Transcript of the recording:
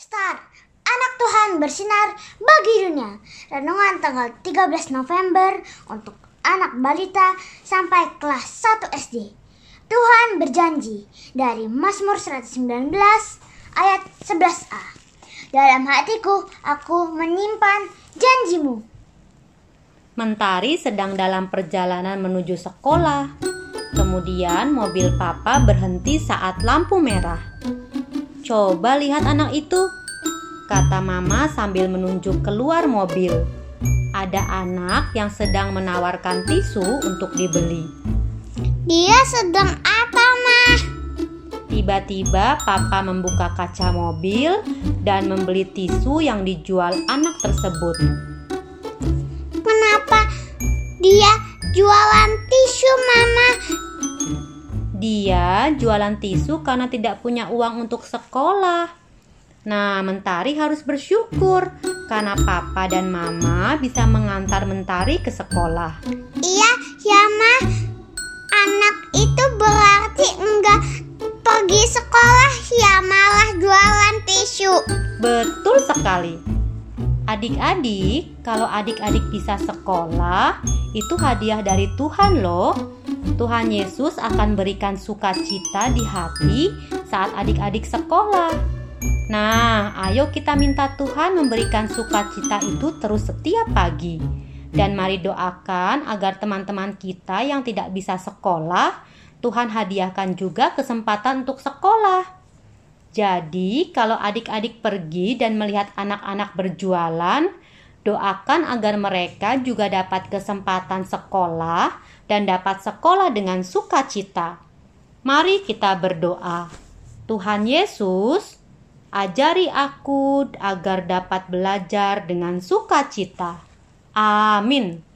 Star, anak Tuhan bersinar bagi dunia. Renungan tanggal 13 November untuk anak balita sampai kelas 1 SD. Tuhan berjanji dari Mazmur 119 ayat 11a. Dalam hatiku aku menyimpan janjimu. Mentari sedang dalam perjalanan menuju sekolah. Kemudian mobil papa berhenti saat lampu merah. Coba lihat anak itu, kata mama sambil menunjuk keluar mobil. Ada anak yang sedang menawarkan tisu untuk dibeli. Dia sedang apa, Mah? Tiba-tiba papa membuka kaca mobil dan membeli tisu yang dijual anak tersebut. Dia jualan tisu karena tidak punya uang untuk sekolah. Nah, Mentari harus bersyukur karena papa dan mama bisa mengantar Mentari ke sekolah. Iya, ya, Mah. Anak itu berarti enggak pergi sekolah ya malah jualan tisu. Betul sekali. Adik-adik, kalau adik-adik bisa sekolah, itu hadiah dari Tuhan loh. Tuhan Yesus akan berikan sukacita di hati saat adik-adik sekolah. Nah, ayo kita minta Tuhan memberikan sukacita itu terus setiap pagi. Dan mari doakan agar teman-teman kita yang tidak bisa sekolah, Tuhan hadiahkan juga kesempatan untuk sekolah. Jadi, kalau adik-adik pergi dan melihat anak-anak berjualan, doakan agar mereka juga dapat kesempatan sekolah dan dapat sekolah dengan sukacita. Mari kita berdoa. Tuhan Yesus, ajari aku agar dapat belajar dengan sukacita. Amin.